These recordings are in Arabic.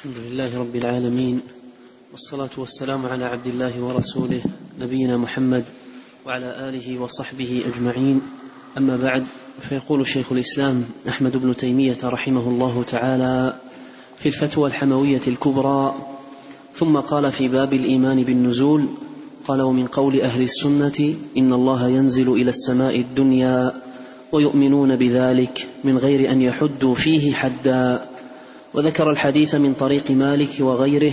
الحمد لله رب العالمين والصلاة والسلام على عبد الله ورسوله نبينا محمد وعلى آله وصحبه أجمعين. أما بعد فيقول شيخ الإسلام أحمد بن تيمية رحمه الله تعالى في الفتوى الحموية الكبرى ثم قال في باب الإيمان بالنزول قال ومن قول أهل السنة إن الله ينزل إلى السماء الدنيا ويؤمنون بذلك من غير أن يحدوا فيه حدا. وذكر الحديث من طريق مالك وغيره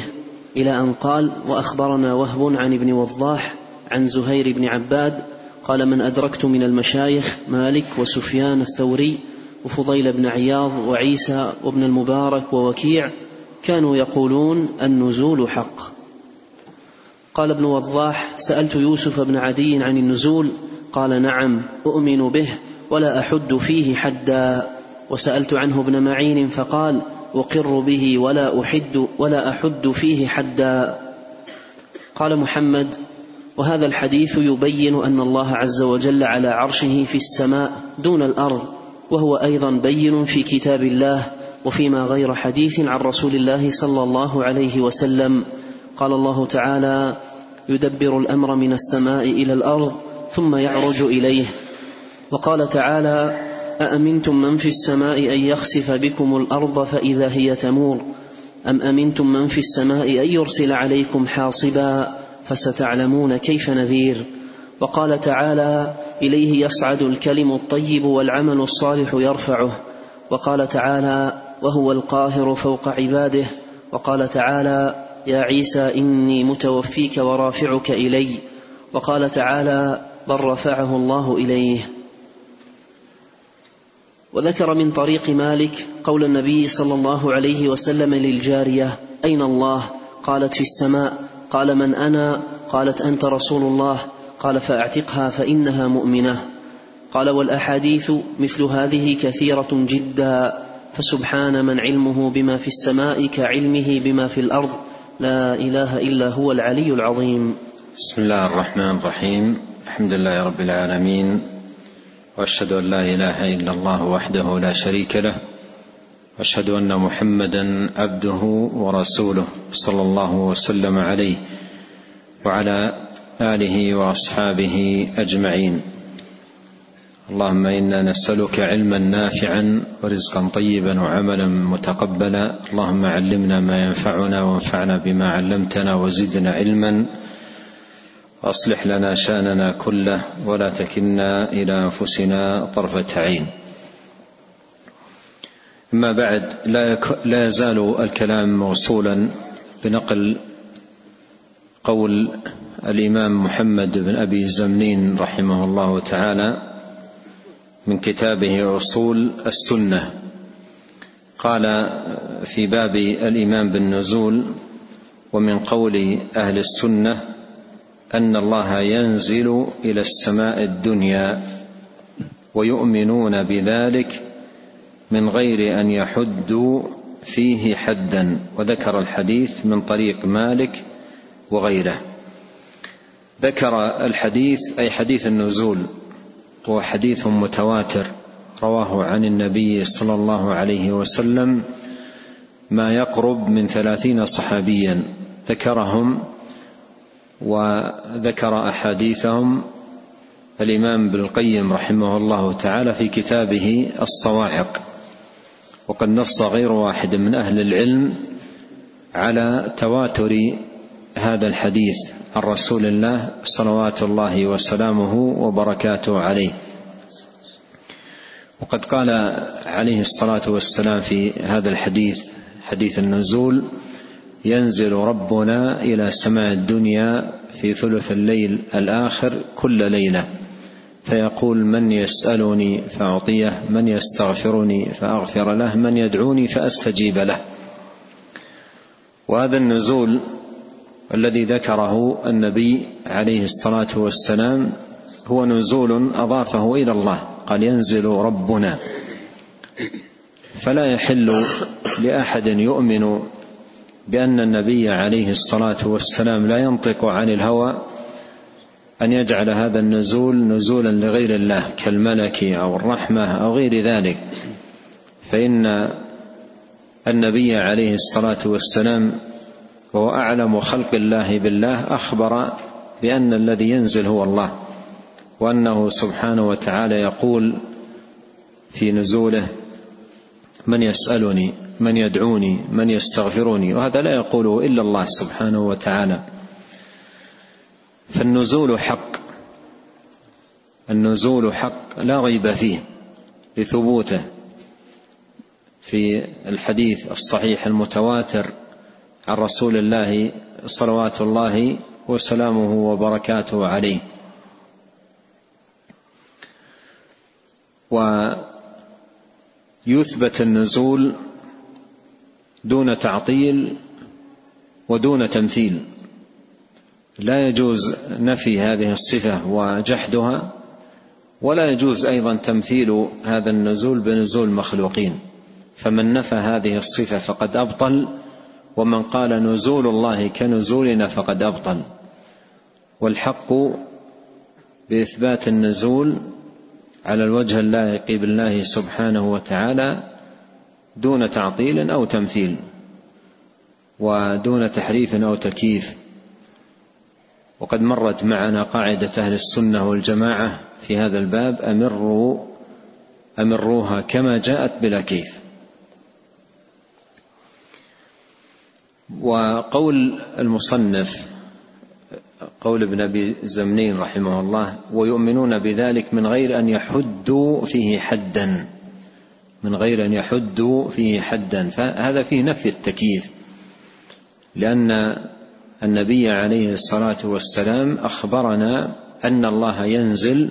إلى أن قال وأخبرنا وهب عن ابن وضاح عن زهير بن عباد قال من أدركت من المشايخ مالك وسفيان الثوري وفضيل بن عياض وعيسى وابن المبارك ووكيع كانوا يقولون النزول حق قال ابن وضاح سألت يوسف بن عدي عن النزول قال نعم أؤمن به ولا أحد فيه حدا وسألت عنه ابن معين فقال أقر به ولا أحد ولا أحد فيه حدا. قال محمد وهذا الحديث يبين أن الله عز وجل على عرشه في السماء دون الأرض وهو أيضا بين في كتاب الله وفيما غير حديث عن رسول الله صلى الله عليه وسلم. قال الله تعالى يدبر الأمر من السماء إلى الأرض ثم يعرج إليه. وقال تعالى أأمنتم من في السماء أن يخسف بكم الأرض فإذا هي تمور؟ أم أمنتم من في السماء أن يرسل عليكم حاصبا فستعلمون كيف نذير؟ وقال تعالى إليه يصعد الكلم الطيب والعمل الصالح يرفعه. وقال تعالى وهو القاهر فوق عباده. وقال تعالى يا عيسى إني متوفيك ورافعك إلي. وقال تعالى بل رفعه الله إليه. وذكر من طريق مالك قول النبي صلى الله عليه وسلم للجارية أين الله؟ قالت في السماء. قال من أنا؟ قالت أنت رسول الله. قال فأعتقها فإنها مؤمنة. قال والأحاديث مثل هذه كثيرة جدا فسبحان من علمه بما في السماء كعلمه بما في الأرض لا إله إلا هو العلي العظيم. بسم الله الرحمن الرحيم. الحمد لله رب العالمين وأشهد أن لا إله إلا الله وحده لا شريك له وأشهد أن محمدا عبده ورسوله صلى الله وسلم عليه وعلى آله وأصحابه أجمعين. اللهم إنا نسألك علما نافعا ورزقا طيبا وعملا متقبلا. اللهم علمنا ما ينفعنا وانفعنا بما علمتنا وزدنا علما. وأصلح لنا شأننا كله ولا تكلنا إلى أنفسنا طرفة عين. أما بعد لا, يك... لا يزال الكلام موصولا بنقل قول الإمام محمد بن أبي زمنين رحمه الله تعالى من كتابه أصول السنة. قال في باب الايمان بالنزول ومن قول أهل السنة أن الله ينزل إلى السماء الدنيا ويؤمنون بذلك من غير أن يحدوا فيه حدا. وذكر الحديث من طريق مالك وغيره. ذكر الحديث أي حديث النزول هو حديث متواتر رواه عن النبي صلى الله عليه وسلم ما يقرب من ثلاثين صحابيا. ذكرهم وذكر أحاديثهم الإمام ابن القيم رحمه الله تعالى في كتابه الصواعق. وقد نص غير واحد من أهل العلم على تواتر هذا الحديث عن رسول الله صلوات الله وسلامه وبركاته عليه. وقد قال عليه الصلاة والسلام في هذا الحديث حديث النزول ينزل ربنا إلى سماء الدنيا في ثلث الليل الآخر كل ليلة. فيقول من يسألني فأعطيه من يستغفرني فأغفر له من يدعوني فأستجيب له. وهذا النزول الذي ذكره النبي عليه الصلاة والسلام هو نزول أضافه إلى الله. قال ينزل ربنا. فلا يحل لأحد يؤمن بأن النبي عليه الصلاة والسلام لا ينطق عن الهوى أن يجعل هذا النزول نزولا لغير الله كالملك أو الرحمة أو غير ذلك. فإن النبي عليه الصلاة والسلام وهو أعلم خلق الله بالله أخبر بأن الذي ينزل هو الله وأنه سبحانه وتعالى يقول في نزوله من يسألني؟ من يدعوني من يستغفرني وهذا لا يقوله إلا الله سبحانه وتعالى. فالنزول حق. النزول حق. لا ريب فيه. لثبوته. في الحديث الصحيح المتواتر عن رسول الله صلوات الله وسلامه وبركاته عليه. ويثبت النزول دون تعطيل ودون تمثيل. لا يجوز نفي هذه الصفة وجحدها ولا يجوز أيضا تمثيل هذا النزول بنزول مخلوقين. فمن نفى هذه الصفة فقد أبطل ومن قال نزول الله كنزولنا فقد أبطل. والحق بإثبات النزول على الوجه اللائق بالله سبحانه وتعالى دون تعطيل أو تمثيل ودون تحريف أو تكييف. وقد مرت معنا قاعدة أهل السنة والجماعة في هذا الباب أمروا أمروها كما جاءت بلا كيف. وقول المصنف قول ابن أبي زمنين رحمه الله ويؤمنون بذلك من غير أن يحدوا فيه حدا من غير أن يحدوا فيه حدا. فهذا فيه نفي التكييف لأن النبي عليه الصلاة والسلام أخبرنا أن الله ينزل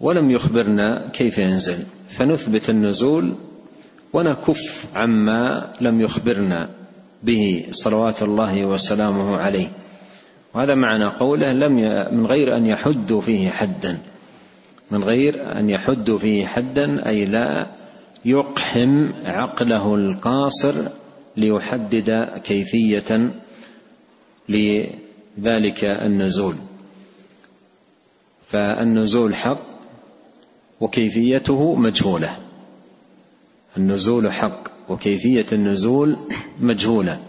ولم يخبرنا كيف ينزل. فنثبت النزول ونكف عما لم يخبرنا به صلوات الله وسلامه عليه. وهذا معنى قوله لم من غير أن يحدوا فيه حدا. من غير أن يحدوا فيه حدا أي لا يقحم عقله القاصر ليحدد كيفية لذلك النزول. فالنزول حق وكيفيته مجهولة. النزول حق وكيفية النزول مجهولة.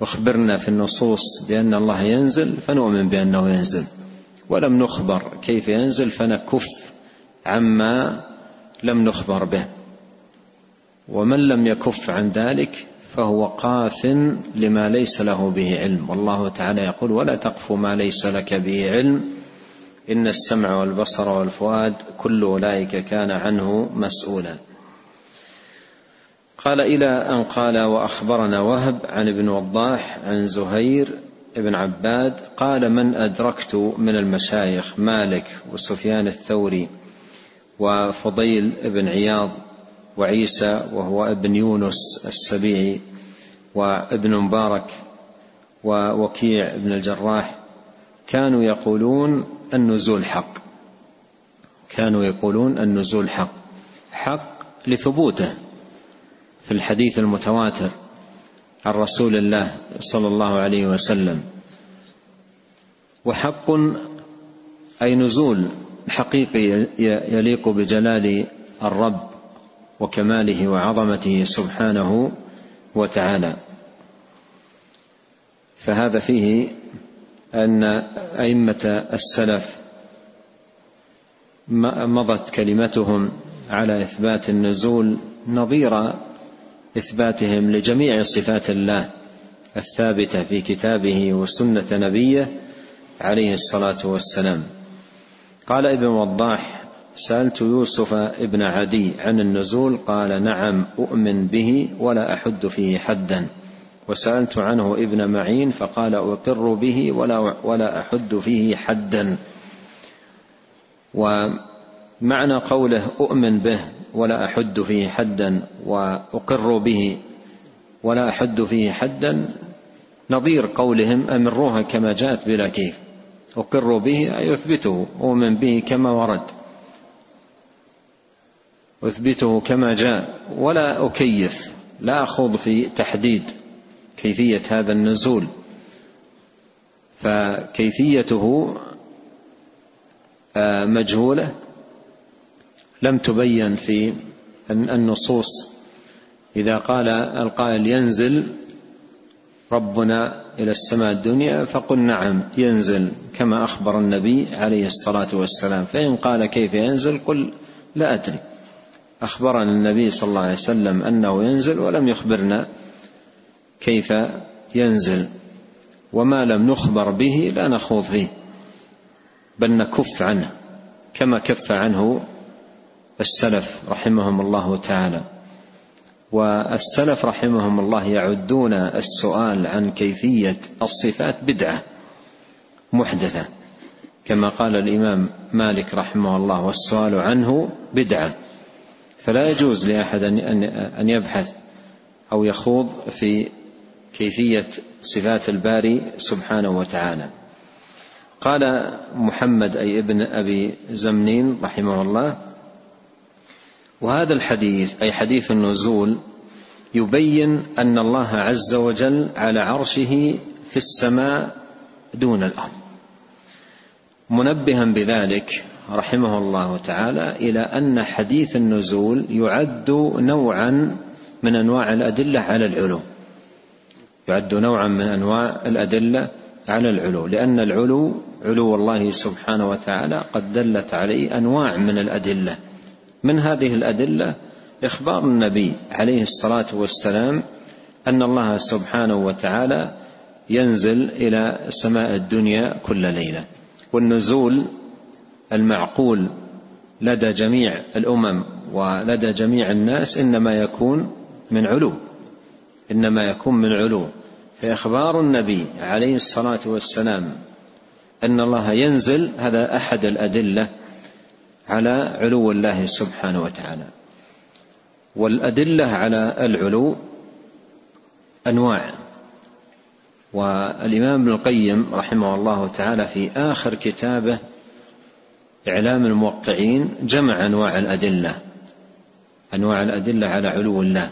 أخبرنا في النصوص بأن الله ينزل فنؤمن بأنه ينزل. ولم نخبر كيف ينزل فنكف عما لم نخبر به. ومن لم يكف عن ذلك فهو قاف لما ليس له به علم. والله تعالى يقول ولا تقف ما ليس لك به علم. إن السمع والبصر والفؤاد كل أولئك كان عنه مسؤولا. قال إلى أن قال وأخبرنا وهب عن ابن وضاح عن زهير بن عباد قال من أدركت من المشايخ مالك وسفيان الثوري وفضيل بن عياض وعيسى وهو ابن يونس السبيعي وابن مبارك ووكيع بن الجراح كانوا يقولون النزول حق. كانوا يقولون النزول حق. حق لثبوته في الحديث المتواتر عن رسول الله صلى الله عليه وسلم. وحق أي نزول حقيقي يليق بجلال الرب وكماله وعظمته سبحانه وتعالى. فهذا فيه أن أئمة السلف مضت كلمتهم على إثبات النزول نظير إثباتهم لجميع صفات الله الثابتة في كتابه وسنة نبيه عليه الصلاة والسلام. قال ابن وضاح سألت يوسف ابن عدي عن النزول قال نعم أؤمن به ولا أحد فيه حدا. وسألت عنه ابن معين فقال أقر به ولا ولا أحد فيه حدا. ومعنى قوله أؤمن به ولا أحد فيه حدا وأقر به ولا أحد فيه حدا نظير قولهم امروها كما جاءت بلا كيف. أقر به أي أثبته أؤمن به كما ورد. أثبته كما جاء. ولا أكيف لا أخوض في تحديد كيفية هذا النزول. فكيفيته آه، مجهولة. لم تبين في النصوص. إذا قال القائل ينزل ربنا إلى السماء الدنيا فقل نعم ينزل كما أخبر النبي عليه الصلاة والسلام. فإن قال كيف ينزل قل لا أدري. أخبرنا النبي صلى الله عليه وسلم أنه ينزل ولم يخبرنا كيف ينزل وما لم نخبر به لا نخوض فيه بل نكف عنه كما كف عنه السلف رحمهم الله تعالى. والسلف رحمهم الله يعدون السؤال عن كيفية الصفات بدعة محدثة كما قال الإمام مالك رحمه الله والسؤال عنه بدعة. فلا يجوز لأحد ان يبحث أو يخوض في كيفية صفات الباري سبحانه وتعالى. قال محمد أي ابن أبي زمنين رحمه الله وهذا الحديث أي حديث النزول يبين أن الله عز وجل على عرشه في السماء دون الأرض. منبها بذلك رحمه الله تعالى إلى أن حديث النزول يعد نوعا من أنواع الأدلة على العلو. يعد نوعا من أنواع الأدلة على العلو. لأن العلو علو الله سبحانه وتعالى قد دلت عليه أنواع من الأدلة. من هذه الأدلة إخبار النبي عليه الصلاة والسلام أن الله سبحانه وتعالى ينزل إلى سماء الدنيا كل ليلة. والنزول المعقول لدى جميع الأمم ولدى جميع الناس إنما يكون من علو. إنما يكون من علو. فاخبار النبي عليه الصلاة والسلام أن الله ينزل هذا أحد الأدلة على علو الله سبحانه وتعالى. والأدلة على العلو أنواع. والإمام ابن القيم رحمه الله تعالى في آخر كتابه إعلام الموقعين جمع أنواع الأدلة أنواع الأدلة على علو الله.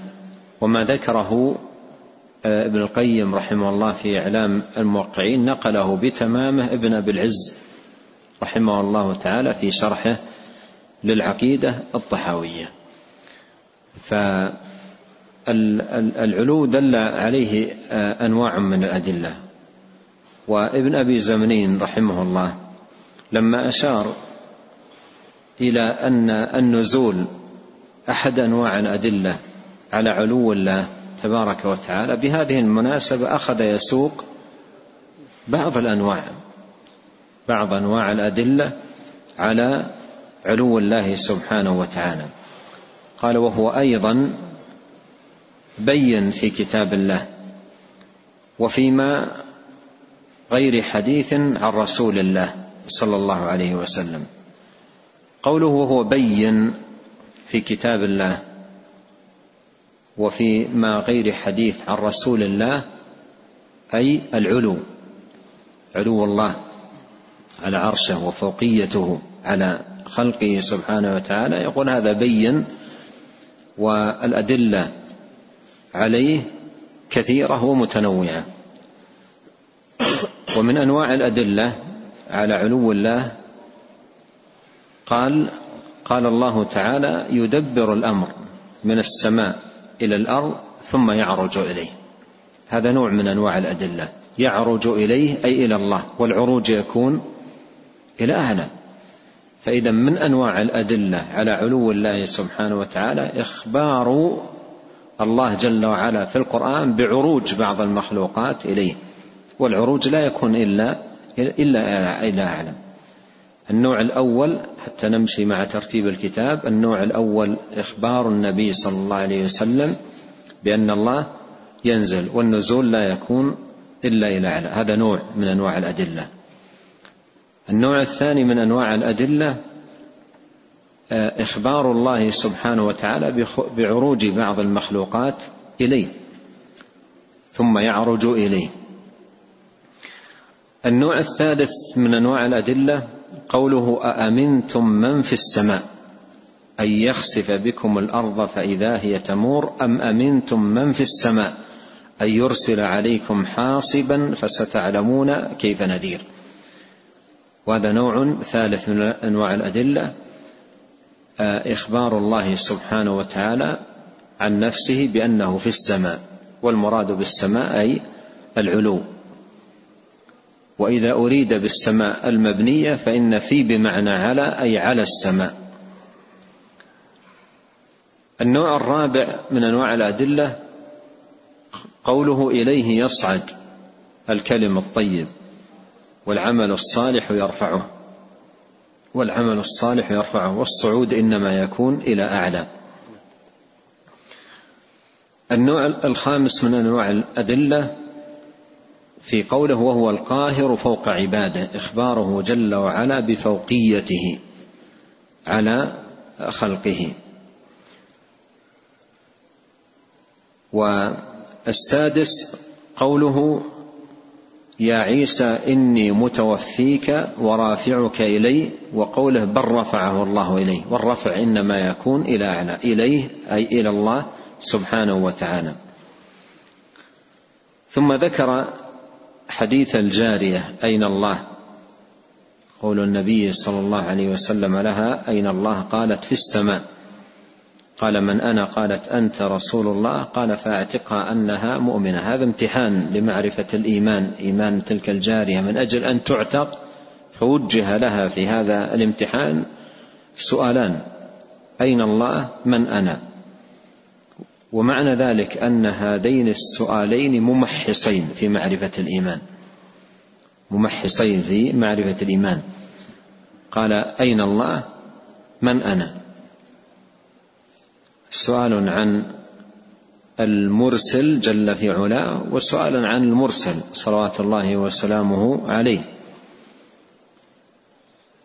وما ذكره آه، ابن القيم رحمه الله في إعلام الموقعين نقله بتمامه ابن أبي العز رحمه الله تعالى في شرحه للعقيدة الطحاوية. فالعلو دل عليه آه، أنواع من الأدلة. وابن أبي زمنين رحمه الله لما أشار إلى أن النزول أحد أنواع الأدلة على علو الله تبارك وتعالى. بهذه المناسبة أخذ يسوق بعض الأنواع بعض أنواع الأدلة على علو الله سبحانه وتعالى. قال وهو أيضا بين في كتاب الله وفيما غير حديث عن رسول الله صلى الله عليه وسلم. قوله وهو بين في كتاب الله وفي ما غير حديث عن رسول الله أي العلو علو الله على عرشه وفوقيته على خلقه سبحانه وتعالى يقول هذا بين والأدلة عليه كثيرة ومتنوعة. ومن أنواع الأدلة على علو الله قال قال الله تعالى يدبر الأمر من السماء إلى الأرض ثم يعرج إليه. هذا نوع من أنواع الأدلة. يعرج إليه أي إلى الله والعروج يكون إلى اعلى فإذا من أنواع الأدلة على علو الله سبحانه وتعالى إخبار الله جل وعلا في القرآن بعروج بعض المخلوقات إليه. والعروج لا يكون إلا إلا إلى اعلم النوع الأول حتى نمشي مع ترتيب الكتاب النوع الأول إخبار النبي صلى الله عليه وسلم بأن الله ينزل والنزول لا يكون إلا إلى أعلى. هذا نوع من أنواع الأدلة. النوع الثاني من أنواع الأدلة آه، إخبار الله سبحانه وتعالى بعروج بعض المخلوقات إليه ثم يعرج إليه. النوع الثالث من أنواع الأدلة قوله أأمنتم من في السماء؟ أن يخسف بكم الأرض فإذا هي تمور أم أمنتم من في السماء؟ أن يرسل عليكم حاصبا فستعلمون كيف نذير. وهذا نوع ثالث من أنواع الأدلة آه، إخبار الله سبحانه وتعالى عن نفسه بأنه في السماء والمراد بالسماء أي العلو. وإذا أريد بالسماء المبنية فإن في بمعنى على أي على السماء. النوع الرابع من أنواع الأدلة قوله إليه يصعد الكلم الطيب والعمل الصالح يرفعه والعمل الصالح يرفعه والصعود إنما يكون إلى أعلى. النوع الخامس من أنواع الأدلة في قوله وهو القاهر فوق عباده إخباره جل وعلا بفوقيته على خلقه. والسادس قوله يا عيسى إني متوفيك ورافعك إلي وقوله بل رفعه الله إليه. والرفع إنما يكون إلى أعلى إليه أي إلى الله سبحانه وتعالى. ثم ذكر حديث الجارية أين الله؟ قول النبي صلى الله عليه وسلم لها أين الله؟ قالت في السماء. قال من أنا؟ قالت أنت رسول الله. قال فاعتقها أنها مؤمنة. هذا امتحان لمعرفة الإيمان. إيمان تلك الجارية. من أجل أن تعتق فوجه لها في هذا الامتحان سؤالان. أين الله؟ من أنا؟ ومعنى ذلك أن هذين السؤالين ممحصين في معرفة الإيمان. ممحصين في معرفة الإيمان. قال أين الله؟ من أنا؟ سؤال عن المرسل جل في علاه وسؤال عن المرسل صلوات الله وسلامه عليه.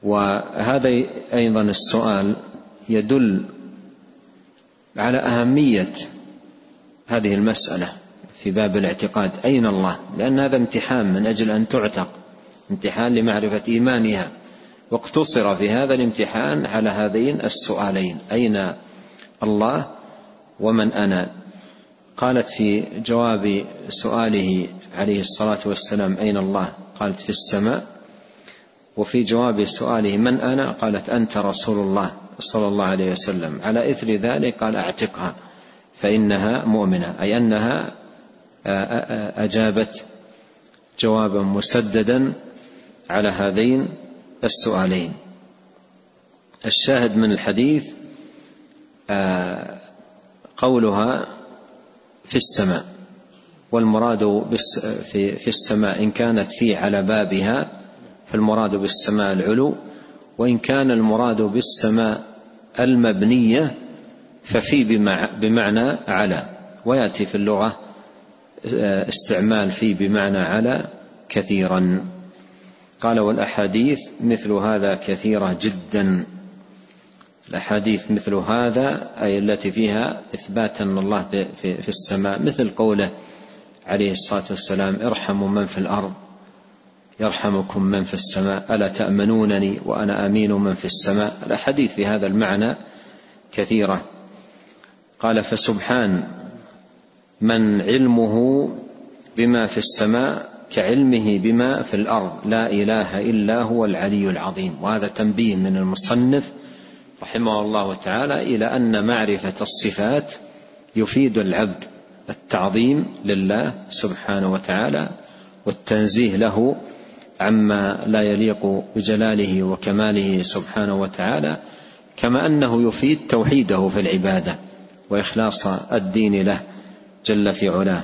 وهذا أيضا السؤال يدل على أهمية هذه المسألة في باب الاعتقاد. أين الله؟ لأن هذا امتحان من أجل أن تعتق امتحان لمعرفة إيمانها. واقتصر في هذا الامتحان على هذين السؤالين. أين الله ومن أنا؟ قالت في جواب سؤاله عليه الصلاة والسلام أين الله؟ قالت في السماء. وفي جواب سؤاله من أنا؟ قالت أنت رسول الله صلى الله عليه وسلم. على إثر ذلك قال أعتقها فإنها مؤمنة. أي أنها أجابت جوابا مسددا على هذين السؤالين. الشاهد من الحديث آه، قولها في السماء والمراد في السماء إن كانت في على بابها فالمراد بالسماء العلو وإن كان المراد بالسماء المبنية ففي بمعنى على. ويأتي في اللغة آه، استعمال في بمعنى على كثيرا. قال والأحاديث مثل هذا كثيرة جدا. الأحاديث مثل هذا أي التي فيها إثبات أن الله في السماء مثل قوله عليه الصلاة والسلام ارحموا من في الأرض يرحمكم من في السماء. ألا تأمنونني وأنا أمين من في السماء؟ الأحاديث في هذا المعنى كثيرة. قال فسبحان من علمه بما في السماء كعلمه بما في الأرض. لا إله إلا هو العلي العظيم. وهذا تنبيه من المصنف رحمه الله تعالى إلى أن معرفة الصفات يفيد العبد التعظيم لله سبحانه وتعالى والتنزيه له عما لا يليق بجلاله وكماله سبحانه وتعالى كما أنه يفيد توحيده في العبادة وإخلاص الدين له جل في علاه.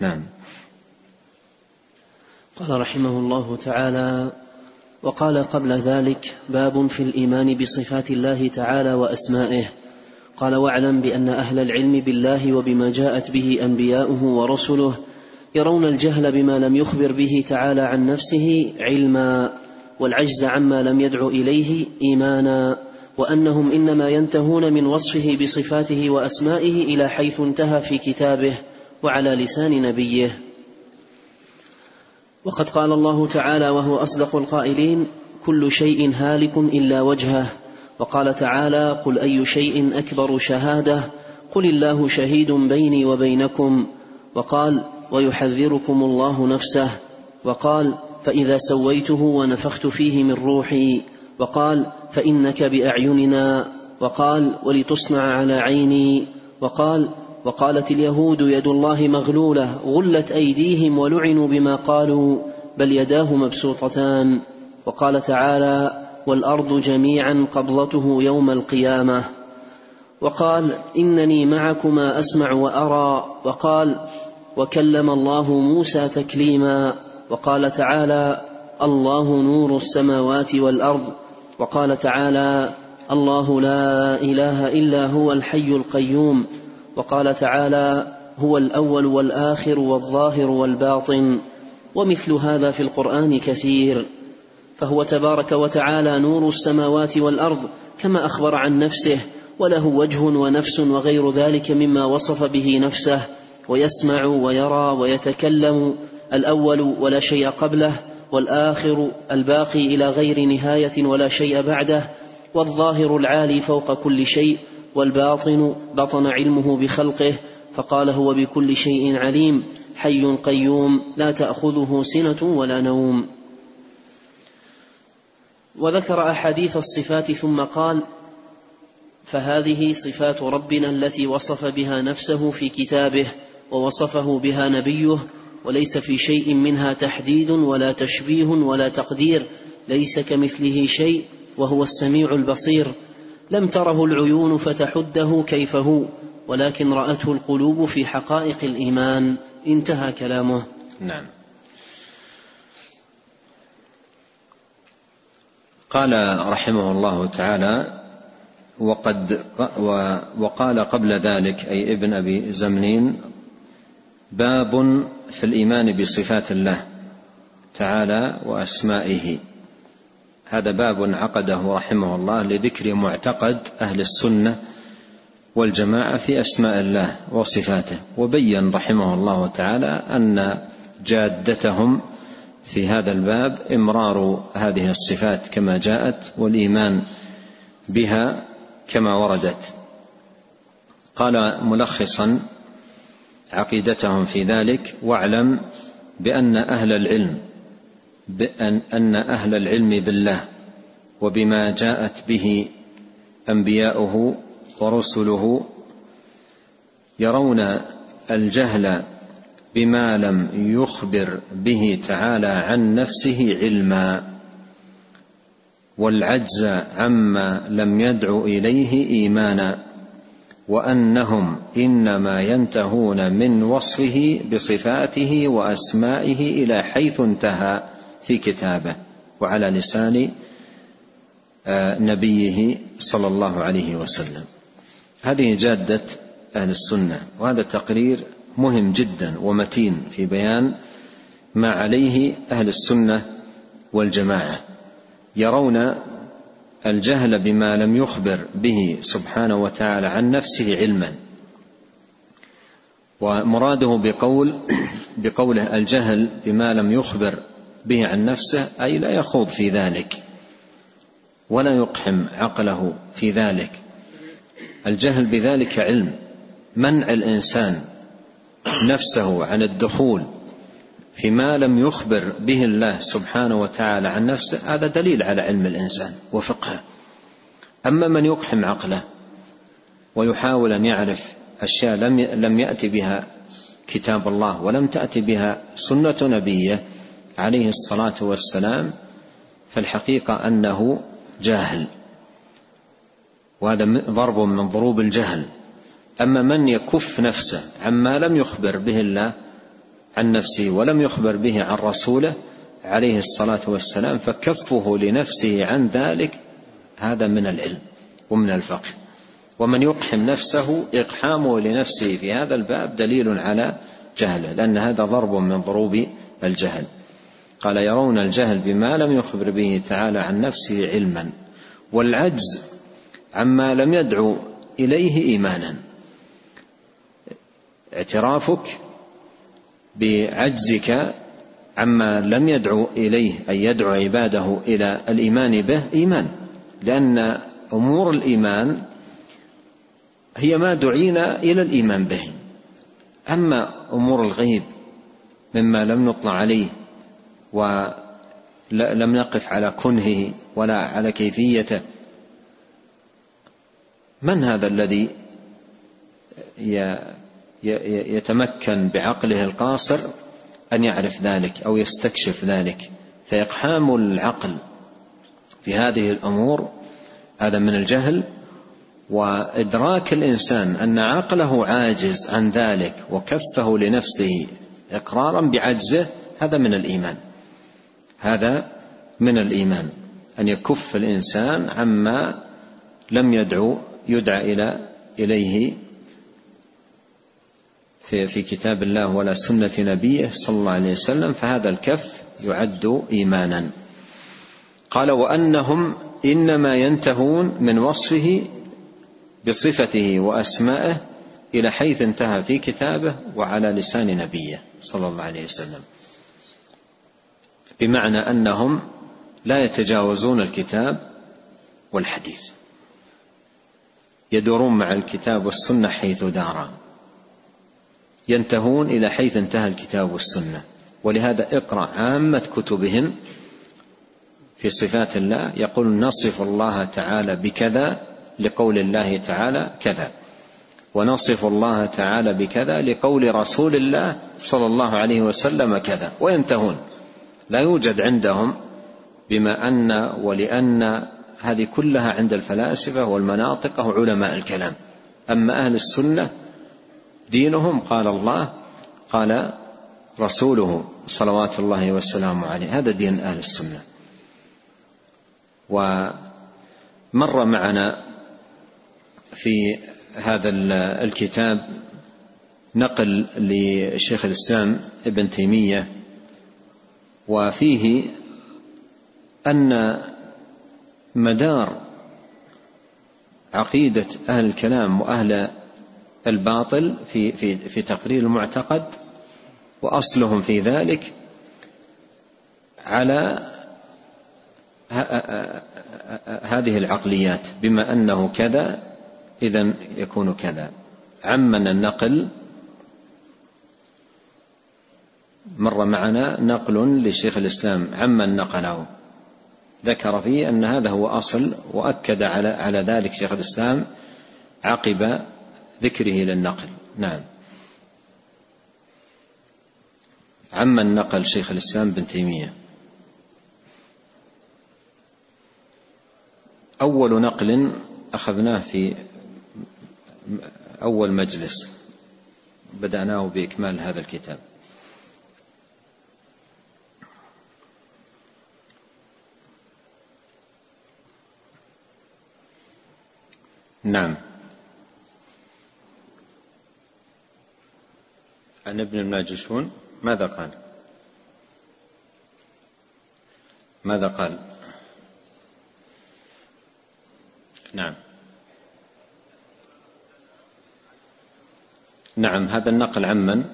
نعم. قال رحمه الله تعالى وقال قبل ذلك باب في الإيمان بصفات الله تعالى وأسمائه. قال واعلم بأن أهل العلم بالله وبما جاءت به أنبياؤه ورسله يرون الجهل بما لم يخبر به تعالى عن نفسه علما والعجز عما لم يدع إليه إيمانا وأنهم إنما ينتهون من وصفه بصفاته وأسمائه إلى حيث انتهى في كتابه وعلى لسان نبيه. وقد قال الله تعالى وهو أصدق القائلين كل شيء هالك إلا وجهه وقال تعالى قل أي شيء أكبر شهادة؟ قل الله شهيد بيني وبينكم وقال ويحذركم الله نفسه. وقال فإذا سويته ونفخت فيه من روحي. وقال فإنك بأعيننا. وقال ولتصنع على عيني. وقال وقالت اليهود يد الله مغلولة غلت أيديهم ولعنوا بما قالوا بل يداه مبسوطتان. وقال تعالى والأرض جميعا قبضته يوم القيامة. وقال إنني معكما أسمع وأرى. وقال وكلم الله موسى تكليما وقال تعالى الله نور السماوات والأرض. وقال تعالى الله لا إله إلا هو الحي القيوم. وقال تعالى هو الأول والآخر والظاهر والباطن. ومثل هذا في القرآن كثير. فهو تبارك وتعالى نور السماوات والأرض كما أخبر عن نفسه وله وجه ونفس وغير ذلك مما وصف به نفسه. ويسمع ويرى ويتكلم الأول ولا شيء قبله والآخر الباقي إلى غير نهاية ولا شيء بعده والظاهر العالي فوق كل شيء والباطن بطن علمه بخلقه فقال هو بكل شيء عليم حي قيوم لا تأخذه سنة ولا نوم. وذكر أحاديث الصفات ثم قال فهذه صفات ربنا التي وصف بها نفسه في كتابه ووصفه بها نبيه وليس في شيء منها تحديد ولا تشبيه ولا تقدير ليس كمثله شيء وهو السميع البصير. لم تره العيون فتحده كيف هو ولكن رأته القلوب في حقائق الإيمان. انتهى كلامه. نعم. قال رحمه الله تعالى وقد وقال قبل ذلك أي ابن أبي زمنين باب في الإيمان بصفات الله تعالى وأسمائه. هذا باب عقده رحمه الله لذكر معتقد أهل السنة والجماعة في أسماء الله وصفاته وبين رحمه الله تعالى أن جادتهم في هذا الباب إمرار هذه الصفات كما جاءت والإيمان بها كما وردت. قال ملخصا عقيدتهم في ذلك واعلم بأن أهل العلم بأن أن أهل العلم بالله وبما جاءت به أنبياؤه ورسله يرون الجهل بما لم يخبر به تعالى عن نفسه علما والعجز عما لم يدع إليه إيمانا. وأنهم إنما ينتهون من وصفه بصفاته وأسمائه إلى حيث انتهى في كتابه وعلى لسان آه، نبيه صلى الله عليه وسلم. هذه جادة أهل السنة وهذا تقرير مهم جدا ومتين في بيان ما عليه أهل السنة والجماعة يرون الجهل بما لم يخبر به سبحانه وتعالى عن نفسه علما. ومراده بقول بقوله الجهل بما لم يخبر به عن نفسه أي لا يخوض في ذلك ولا يقحم عقله في ذلك. الجهل بذلك علم منع الإنسان نفسه عن الدخول فيما لم يخبر به الله سبحانه وتعالى عن نفسه هذا دليل على علم الإنسان وفقهه أما من يقحم عقله ويحاول أن يعرف أشياء لم لم يأتي بها كتاب الله ولم تأتي بها سنة نبيه عليه الصلاة والسلام فالحقيقة أنه جاهل. وهذا ضرب من ضروب الجهل. أما من يكف نفسه عما لم يخبر به الله عن نفسه ولم يخبر به عن رسوله عليه الصلاة والسلام فكفه لنفسه عن ذلك هذا من العلم ومن الفقه. ومن يقحم نفسه إقحامه لنفسه في هذا الباب دليل على جهله لأن هذا ضرب من ضروب الجهل. قال يرون الجهل بما لم يخبر به تعالى عن نفسه علما والعجز عما لم يدعو إليه ايمانا. اعترافك بعجزك عما لم يدعو إليه أي يدعو عباده إلى الإيمان به إيمان. لأن أمور الإيمان هي ما دعينا إلى الإيمان به. أما أمور الغيب مما لم نطلع عليه ولم نقف على كنهه ولا على كيفيته من هذا الذي يتمكن بعقله القاصر أن يعرف ذلك أو يستكشف ذلك. فإقحام العقل في هذه الأمور هذا من الجهل وإدراك الإنسان أن عقله عاجز عن ذلك وكفه لنفسه إقرارا بعجزه هذا من الإيمان. هذا من الإيمان أن يكف الإنسان عما لم يدعو يدعى إلى إليه في, في كتاب الله ولا سنة نبيه صلى الله عليه وسلم فهذا الكف يعد إيمانا. قال وأنهم إنما ينتهون من وصفه بصفته وأسمائه إلى حيث انتهى في كتابه وعلى لسان نبيه صلى الله عليه وسلم. بمعنى أنهم لا يتجاوزون الكتاب والحديث. يدورون مع الكتاب والسنة حيث دارا. ينتهون إلى حيث انتهى الكتاب والسنة. ولهذا اقرأ عامة كتبهم في صفات الله يقول نصف الله تعالى بكذا لقول الله تعالى كذا. ونصف الله تعالى بكذا لقول رسول الله صلى الله عليه وسلم كذا. وينتهون. لا يوجد عندهم بما أن ولأن هذه كلها عند الفلاسفة والمناطق علماء الكلام. أما أهل السنة دينهم قال الله قال رسوله صلوات الله وسلامه عليه. هذا دين أهل السنة. ومر معنا في هذا الكتاب نقل لشيخ الإسلام ابن تيمية وفيه أن مدار عقيدة أهل الكلام وأهل الباطل في في في تقرير المعتقد وأصلهم في ذلك على هذه العقليات بما أنه كذا اذا يكون كذا. عمن النقل مر معنا نقل لشيخ الإسلام عمن نقله. ذكر فيه أن هذا هو أصل وأكد على على ذلك شيخ الإسلام عقب ذكره للنقل. نعم. عمن نقل شيخ الإسلام بن تيمية. أول نقل أخذناه في أول مجلس. بدأناه بإكمال هذا الكتاب. نعم. عن ابن الماجشون ماذا قال؟ ماذا قال؟ نعم. نعم هذا النقل عمن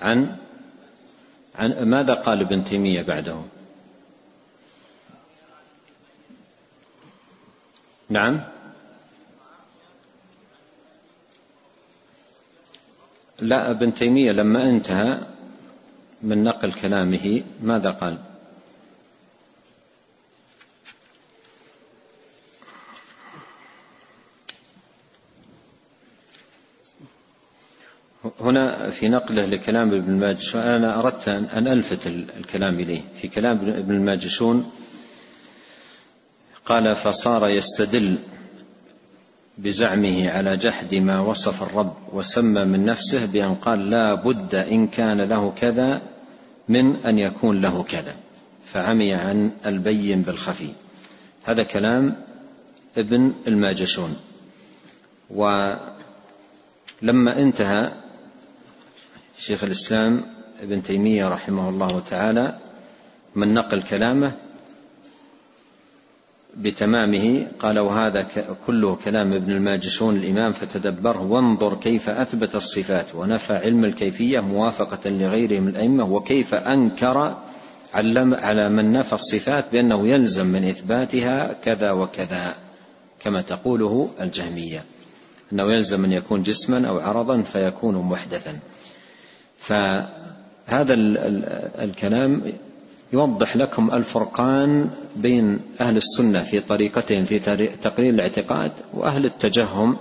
عن عن ماذا قال ابن تيمية بعده؟ نعم. لا ابن تيمية لما انتهى من نقل كلامه ماذا قال؟ هنا في نقله لكلام ابن الماجشون أنا أردت أن ألفت الكلام إليه. في كلام ابن الماجشون قال فصار يستدل بزعمه على جحد ما وصف الرب وسمى من نفسه بأن قال لا بد إن كان له كذا من أن يكون له كذا. فعمي عن البين بالخفي. هذا كلام ابن الماجشون. ولما انتهى شيخ الإسلام ابن تيمية رحمه الله تعالى من نقل كلامه بتمامه قال وهذا كله كلام ابن الماجشون الإمام فتدبره وانظر كيف أثبت الصفات ونفى علم الكيفية موافقة لغيره من الأئمة وكيف أنكر على من نفى الصفات بأنه يلزم من إثباتها كذا وكذا كما تقوله الجهمية. أنه يلزم أن يكون جسما أو عرضا فيكون محدثا. فهذا الكلام يوضح لكم الفرقان بين أهل السنة في طريقتهم في تقرير الاعتقاد وأهل التجهم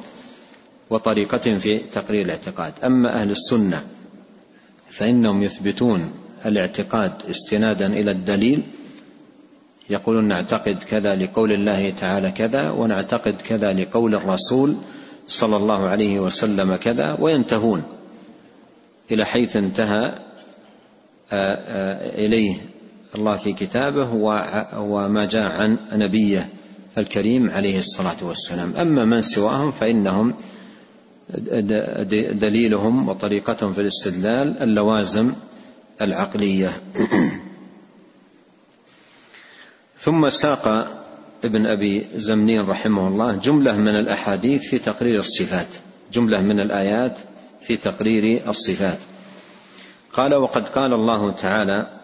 وطريقتهم في تقرير الاعتقاد. أما أهل السنة فإنهم يثبتون الاعتقاد استنادا إلى الدليل يقولون نعتقد كذا لقول الله تعالى كذا ونعتقد كذا لقول الرسول صلى الله عليه وسلم كذا وينتهون إلى حيث انتهى إليه الله في كتابه وما جاء عن نبيه الكريم عليه الصلاة والسلام. أما من سواهم فإنهم دليلهم وطريقتهم في الاستدلال اللوازم العقلية. ثم ساق ابن أبي زمنين رحمه الله جملة من الأحاديث في تقرير الصفات. جملة من الآيات في تقرير الصفات. قال وقد قال الله تعالى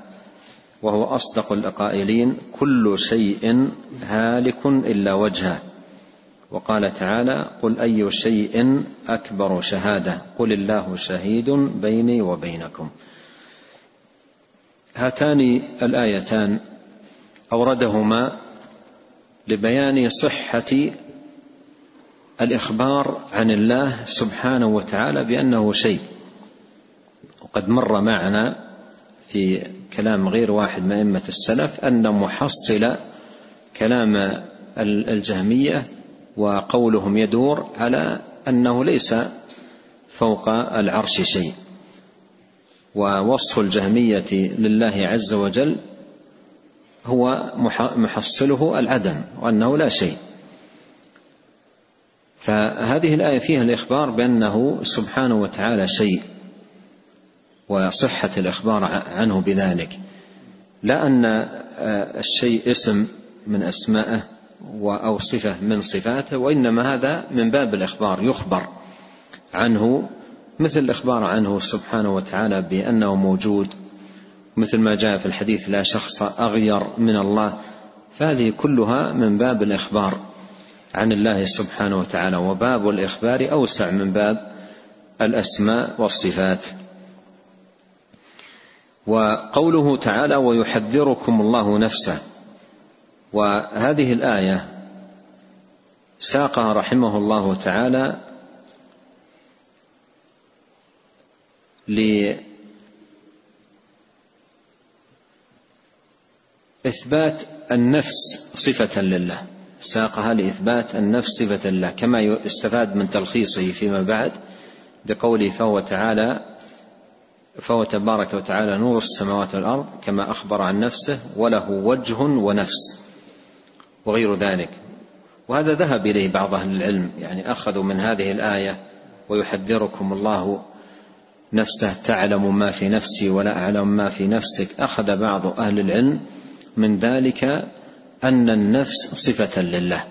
وهو أصدق القائلين كل شيء هالك إلا وجهه. وقال تعالى قل أي شيء أكبر شهادة؟ قل الله شهيد بيني وبينكم. هاتان الآيتان أوردهما لبيان صحة الإخبار عن الله سبحانه وتعالى بأنه شيء. وقد مر معنا في كلام غير واحد من أئمة السلف أن محصل كلام الجهمية وقولهم يدور على أنه ليس فوق العرش شيء. ووصف الجهمية لله عز وجل هو محصله العدم وأنه لا شيء. فهذه الآية فيها الإخبار بأنه سبحانه وتعالى شيء. وصحة الإخبار عنه بذلك. لا أن الشيء اسم من أسمائه أو صفة من صفاته وإنما هذا من باب الإخبار يخبر عنه مثل الإخبار عنه سبحانه وتعالى بأنه موجود. مثل ما جاء في الحديث لا شخص أغير من الله. فهذه كلها من باب الإخبار عن الله سبحانه وتعالى وباب الإخبار أوسع من باب الأسماء والصفات. وقوله تعالى ويحذركم الله نفسه. وهذه الآية ساقها رحمه الله تعالى لإثبات النفس صفة لله. ساقها لإثبات النفس صفة لله كما يستفاد من تلخيصه فيما بعد بقوله فهو تعالى فهو تبارك وتعالى نور السماوات والأرض كما أخبر عن نفسه وله وجه ونفس وغير ذلك. وهذا ذهب إليه بعض أهل العلم يعني أخذوا من هذه الآية ويحذركم الله نفسه تعلم ما في نفسي ولا أعلم ما في نفسك. أخذ بعض أهل العلم من ذلك أن النفس صفة لله.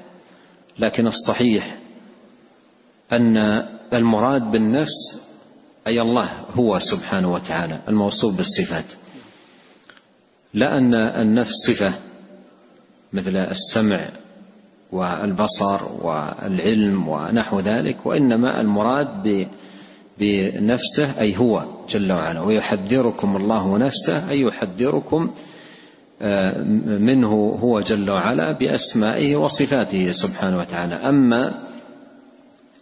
لكن الصحيح أن المراد بالنفس أي الله هو سبحانه وتعالى الموصوف بالصفات. لا أن النفس صفة مثل السمع والبصر والعلم ونحو ذلك وإنما المراد بنفسه أي هو جل وعلا. ويحذركم الله نفسه أي يحذركم آه، منه هو جل وعلا بأسمائه وصفاته سبحانه وتعالى. أما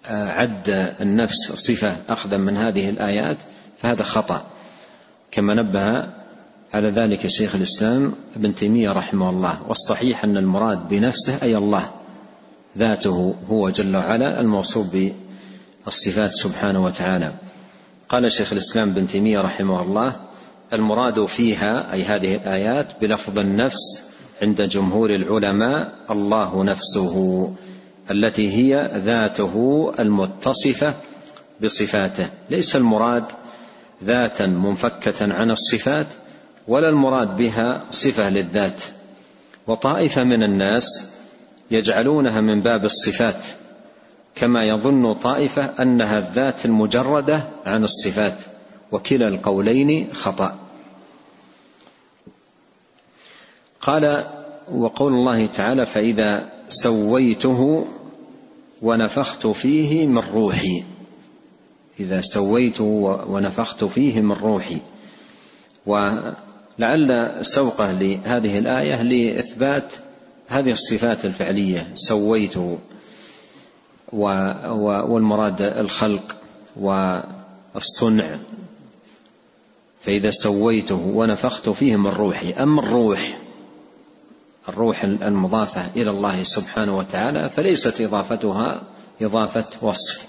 عد النفس صفة أخذا من هذه الآيات فهذا خطأ. كما نبه على ذلك شيخ الإسلام ابن تيمية رحمه الله والصحيح أن المراد بنفسه أي الله ذاته هو جل وعلا الموصوف بالصفات سبحانه وتعالى. قال شيخ الإسلام ابن تيمية رحمه الله المراد فيها أي هذه الآيات بلفظ النفس عند جمهور العلماء الله نفسه. التي هي ذاته المتصفة بصفاته. ليس المراد ذاتا منفكة عن الصفات ولا المراد بها صفة للذات. وطائفة من الناس يجعلونها من باب الصفات كما يظن طائفة أنها الذات المجردة عن الصفات وكلا القولين خطأ. قال وقول الله تعالى فإذا سويته ونفخت فيه من روحي. إذا سويته ونفخت فيه من روحي. ولعل سوقه لهذه الآية لإثبات هذه الصفات الفعلية سويته والمراد الخلق والصنع. فإذا سويته ونفخت فيه من روحي أما الروح؟ الروح المضافة إلى الله سبحانه وتعالى فليست إضافتها إضافة وصف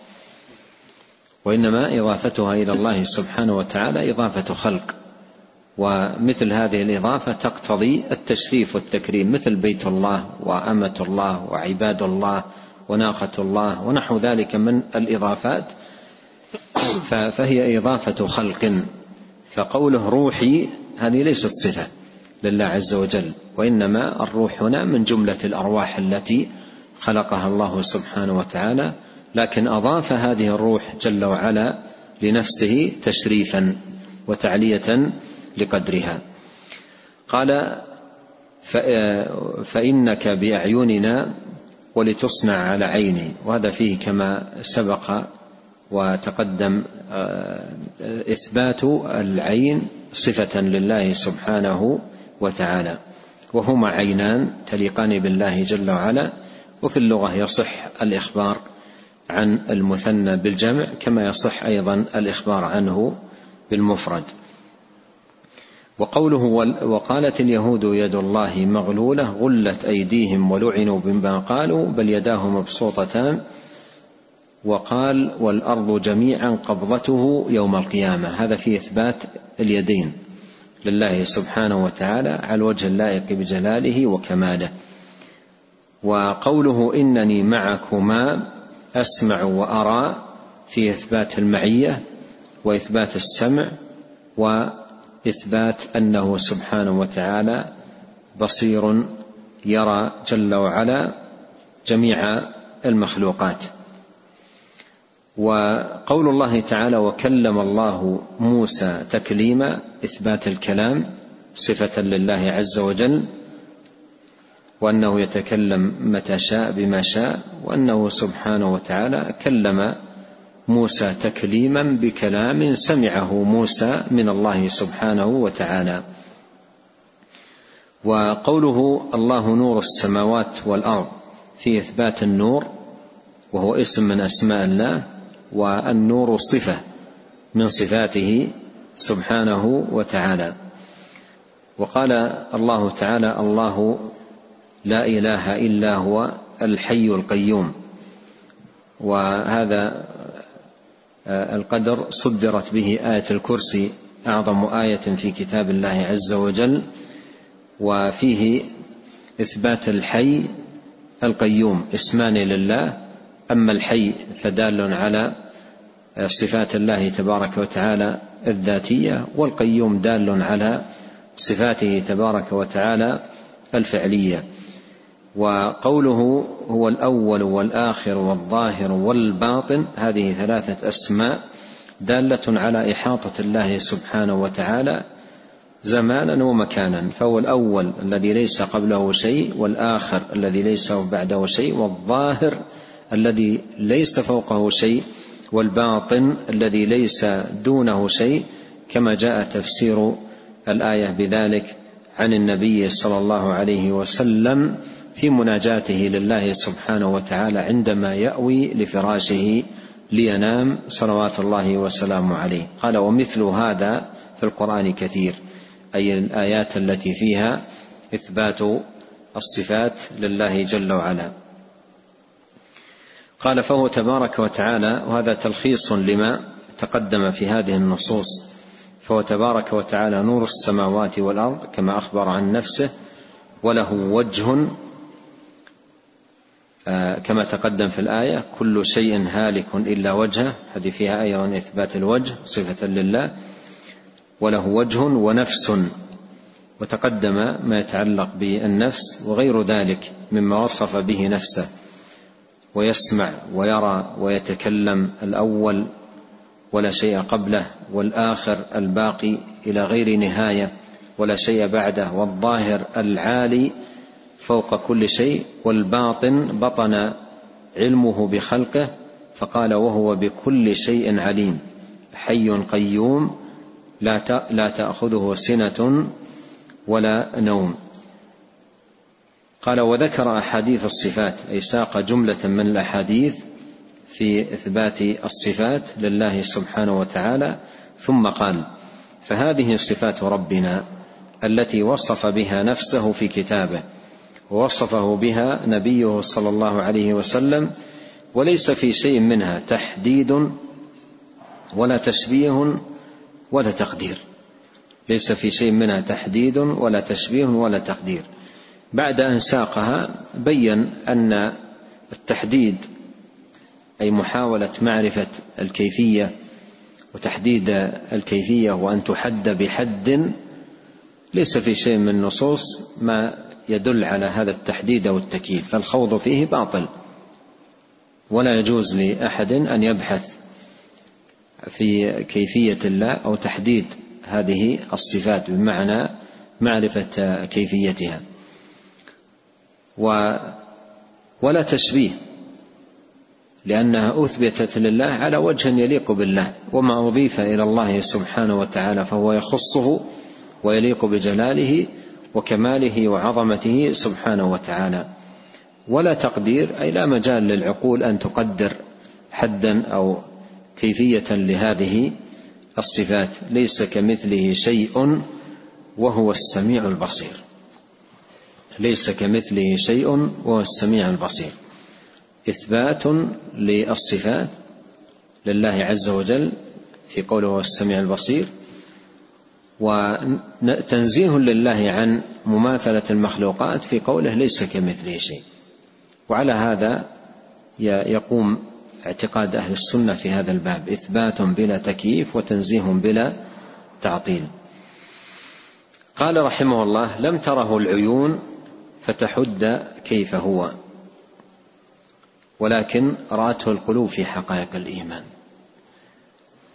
وإنما إضافتها إلى الله سبحانه وتعالى إضافة خلق. ومثل هذه الإضافة تقتضي التشريف والتكريم مثل بيت الله وأمة الله وعباد الله وناقة الله ونحو ذلك من الإضافات فهي إضافة خلق. فقوله روحي هذه ليست صفة. لله عز وجل وإنما الروح هنا من جملة الأرواح التي خلقها الله سبحانه وتعالى لكن أضاف هذه الروح جل وعلا لنفسه تشريفا وتعلية لقدرها. قال فإنك بأعيننا ولتصنع على عيني. وهذا فيه كما سبق وتقدم آه، إثبات العين صفة لله سبحانه وتعالى. وهما عينان تليقان بالله جل وعلا وفي اللغة يصح الإخبار عن المثنى بالجمع كما يصح أيضا الإخبار عنه بالمفرد. وقوله وقالت اليهود يد الله مغلولة غلت أيديهم ولعنوا بما قالوا بل يداه مبسوطتان. وقال والأرض جميعا قبضته يوم القيامة. هذا في إثبات اليدين. لله سبحانه وتعالى على الوجه اللائق بجلاله وكماله. وقوله إنني معكما أسمع وأرى في إثبات المعية وإثبات السمع وإثبات أنه سبحانه وتعالى بصير يرى جل وعلا جميع المخلوقات. وقول الله تعالى وكلم الله موسى تكليما إثبات الكلام صفة لله عز وجل وأنه يتكلم متى شاء بما شاء وأنه سبحانه وتعالى كلم موسى تكليما بكلام سمعه موسى من الله سبحانه وتعالى. وقوله الله نور السماوات والأرض في إثبات النور وهو اسم من أسماء الله والنور صفة من صفاته سبحانه وتعالى. وقال الله تعالى الله لا إله إلا هو الحي القيوم. وهذا آه، القدر صدرت به آية الكرسي أعظم آية في كتاب الله عز وجل وفيه إثبات الحي القيوم اسمان لله أما الحي فدال على صفات الله تبارك وتعالى الذاتية والقيوم دال على صفاته تبارك وتعالى الفعلية. وقوله هو الأول والآخر والظاهر والباطن هذه ثلاثة أسماء دالة على إحاطة الله سبحانه وتعالى زمانا ومكانا. فهو الأول الذي ليس قبله شيء والآخر الذي ليس بعده شيء والظاهر الذي ليس فوقه شيء والباطن الذي ليس دونه شيء كما جاء تفسير الآية بذلك عن النبي صلى الله عليه وسلم في مناجاته لله سبحانه وتعالى عندما يأوي لفراشه لينام صلوات الله وسلامه عليه. قال ومثل هذا في القرآن كثير أي الآيات التي فيها إثبات الصفات لله جل وعلا. قال فهو تبارك وتعالى وهذا تلخيص لما تقدم في هذه النصوص. فهو تبارك وتعالى نور السماوات والأرض كما أخبر عن نفسه وله وجه آه، كما تقدم في الآية كل شيء هالك إلا وجهه. هذه فيها أيضا إثبات الوجه صفة لله. وله وجه ونفس. وتقدم ما يتعلق بالنفس وغير ذلك مما وصف به نفسه. ويسمع ويرى ويتكلم الأول ولا شيء قبله والآخر الباقي إلى غير نهاية ولا شيء بعده والظاهر العالي فوق كل شيء والباطن بطن علمه بخلقه فقال وهو بكل شيء عليم حي قيوم لا تأخذه سنة ولا نوم قال وذكر أحاديث الصفات أي ساق جملة من الأحاديث في إثبات الصفات لله سبحانه وتعالى ثم قال فهذه صفات ربنا التي وصف بها نفسه في كتابه ووصفه بها نبيه صلى الله عليه وسلم وليس في شيء منها تحديد ولا تشبيه ولا تقدير. ليس في شيء منها تحديد ولا تشبيه ولا تقدير. بعد أن ساقها بين أن التحديد أي محاولة معرفة الكيفية وتحديد الكيفية وأن تحد بحد ليس في شيء من النصوص ما يدل على هذا التحديد أو التكييف فالخوض فيه باطل. ولا يجوز لأحد أن يبحث في كيفية الله أو تحديد هذه الصفات بمعنى معرفة كيفيتها. و ولا تشبيه لأنها أثبتت لله على وجه يليق بالله وما أضيف إلى الله سبحانه وتعالى فهو يخصه ويليق بجلاله وكماله وعظمته سبحانه وتعالى. ولا تقدير أي لا مجال للعقول أن تقدر حدا أو كيفية لهذه الصفات ليس كمثله شيء وهو السميع البصير. ليس كمثله شيء وهو السميع البصير. إثبات للصفات لله عز وجل في قوله هو السميع البصير وتنزيه لله عن مماثلة المخلوقات في قوله ليس كمثله شيء. وعلى هذا يقوم اعتقاد أهل السنة في هذا الباب. إثبات بلا تكييف وتنزيه بلا تعطيل. قال رحمه الله لم تره العيون فتحد كيف هو. ولكن راته القلوب في حقائق الإيمان.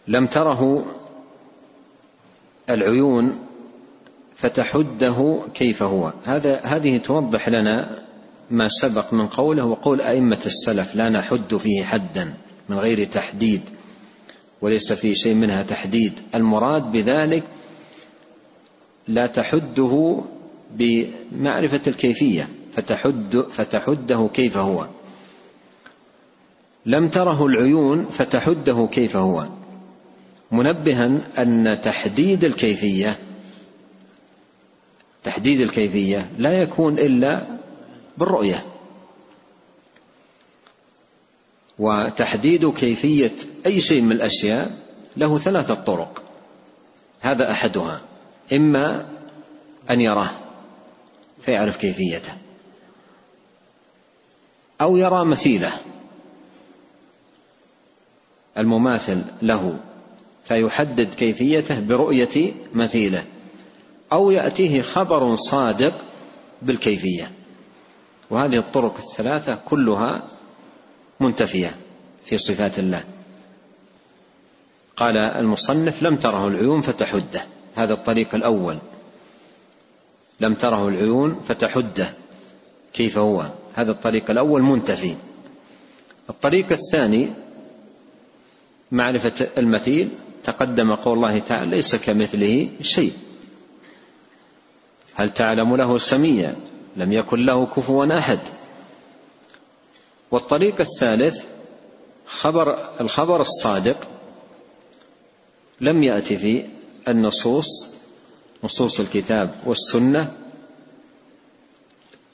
لم تره العيون فتحده كيف هو. هذا هذه توضح لنا ما سبق من قوله وقول أئمة السلف لا نحد فيه حدا من غير تحديد وليس في شيء منها تحديد. المراد بذلك لا تحده بمعرفة الكيفية فتحد فتحده كيف هو. لم تره العيون فتحده كيف هو. منبها أن تحديد الكيفية تحديد الكيفية لا يكون إلا بالرؤية. وتحديد كيفية أي شيء من الأشياء له ثلاثة طرق. هذا أحدها. إما أن يراه. فيعرف كيفيته. أو يرى مثيله. المماثل له فيحدد كيفيته برؤية مثيله. أو يأتيه خبر صادق بالكيفية. وهذه الطرق الثلاثة كلها منتفية في صفات الله. قال المصنف لم تره العيون فتحده. هذا الطريق الأول. لم تره العيون فتحده كيف هو. هذا الطريق الأول منتفي. الطريق الثاني معرفة المثيل تقدم قول الله تعالى ليس كمثله شيء. هل تعلم له سميا؟ لم يكن له كفوا أحد. والطريق الثالث خبر الخبر الصادق لم يأتي في النصوص نصوص الكتاب والسنة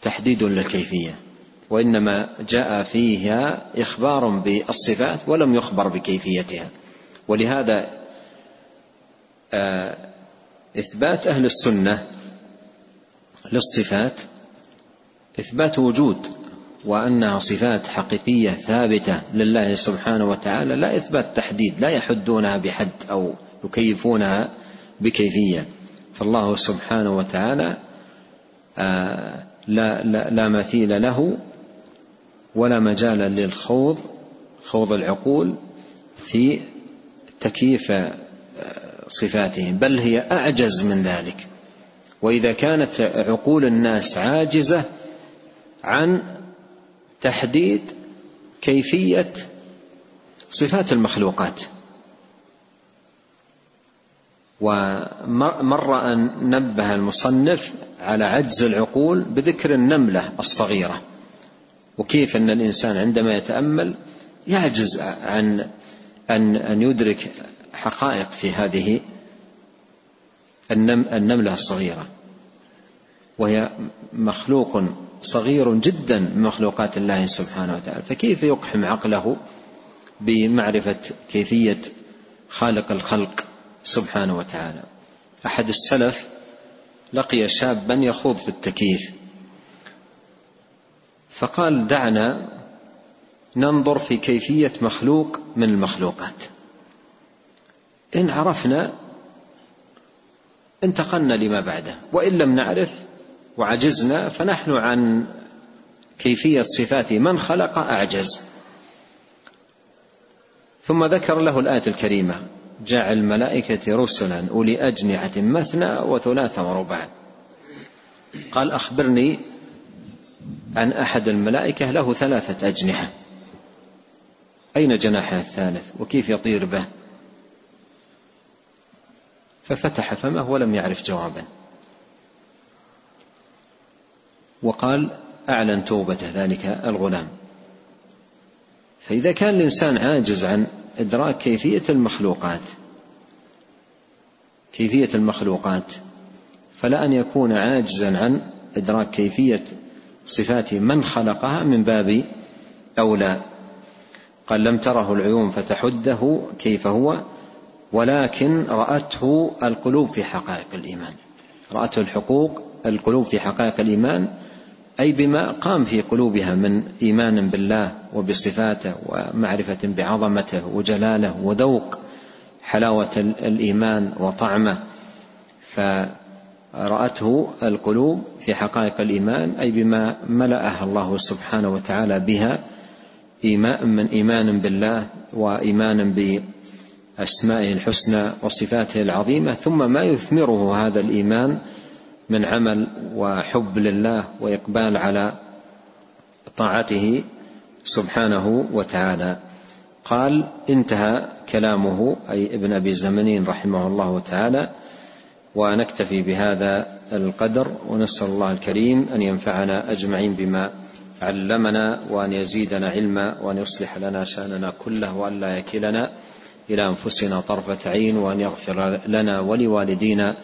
تحديد للكيفية وإنما جاء فيها إخبار بالصفات ولم يخبر بكيفيتها. ولهذا آه، إثبات أهل السنة للصفات إثبات وجود وأنها صفات حقيقية ثابتة لله سبحانه وتعالى لا إثبات تحديد لا يحدونها بحد أو يكيفونها بكيفية. فالله سبحانه وتعالى آه، لا, لا, لا مثيل له ولا مجال للخوض خوض العقول في تكييف آه، صفاته بل هي أعجز من ذلك. وإذا كانت عقول الناس عاجزة عن تحديد كيفية صفات المخلوقات. ومر أن نبه المصنف على عجز العقول بذكر النملة الصغيرة. وكيف أن الإنسان عندما يتأمل يعجز عن أن أن يدرك حقائق في هذه النملة الصغيرة. وهي مخلوق صغير جدا من مخلوقات الله سبحانه وتعالى. فكيف يقحم عقله بمعرفة كيفية خالق الخلق؟ سبحانه وتعالى. أحد السلف لقي شابا يخوض في التكييف. فقال دعنا ننظر في كيفية مخلوق من المخلوقات. إن عرفنا انتقلنا لما بعده. وإن لم نعرف وعجزنا فنحن عن كيفية صفات من خلق أعجز. ثم ذكر له الآية الكريمة جعل الملائكة رسلا أولي أجنحة مثنى وثلاث ورباع قال أخبرني عن أحد الملائكة له ثلاثة أجنحة. أين جناحه الثالث؟ وكيف يطير به؟ ففتح فمه ولم يعرف جوابا. وقال أعلن توبته ذلك الغلام. فإذا كان الإنسان عاجز عن إدراك كيفية المخلوقات كيفية المخلوقات فلا أن يكون عاجزا عن إدراك كيفية صفات من خلقها من باب أولى. قال لم تره العيون فتحده كيف هو ولكن رأته القلوب في حقائق الإيمان. رأته الحقوق القلوب في حقائق الإيمان أي بما قام في قلوبها من إيمان بالله وبصفاته ومعرفة بعظمته وجلاله وذوق حلاوة الإيمان وطعمه فرأته القلوب في حقائق الإيمان أي بما ملأها الله سبحانه وتعالى بها من إيمان بالله وإيمان بأسمائه الحسنى وصفاته العظيمة ثم ما يثمره هذا الإيمان من عمل وحب لله وإقبال على طاعته سبحانه وتعالى. قال انتهى كلامه أي ابن أبي زمنين رحمه الله تعالى ونكتفي بهذا القدر ونسأل الله الكريم أن ينفعنا أجمعين بما علمنا وأن يزيدنا علما وأن يصلح لنا شأننا كله وأن لا يكلنا إلى أنفسنا طرفة عين وأن يغفر لنا ولوالدينا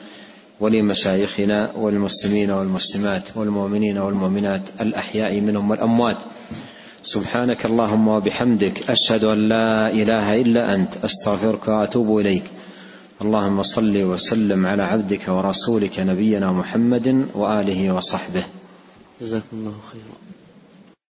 ولمشايخنا والمسلمين والمسلمات والمؤمنين والمؤمنات الأحياء منهم والأموات. سبحانك اللهم وبحمدك أشهد أن لا إله إلا أنت أستغفرك وأتوب إليك. اللهم صل وسلم على عبدك ورسولك نبينا محمد وآله وصحبه. جزاكم الله خيرا.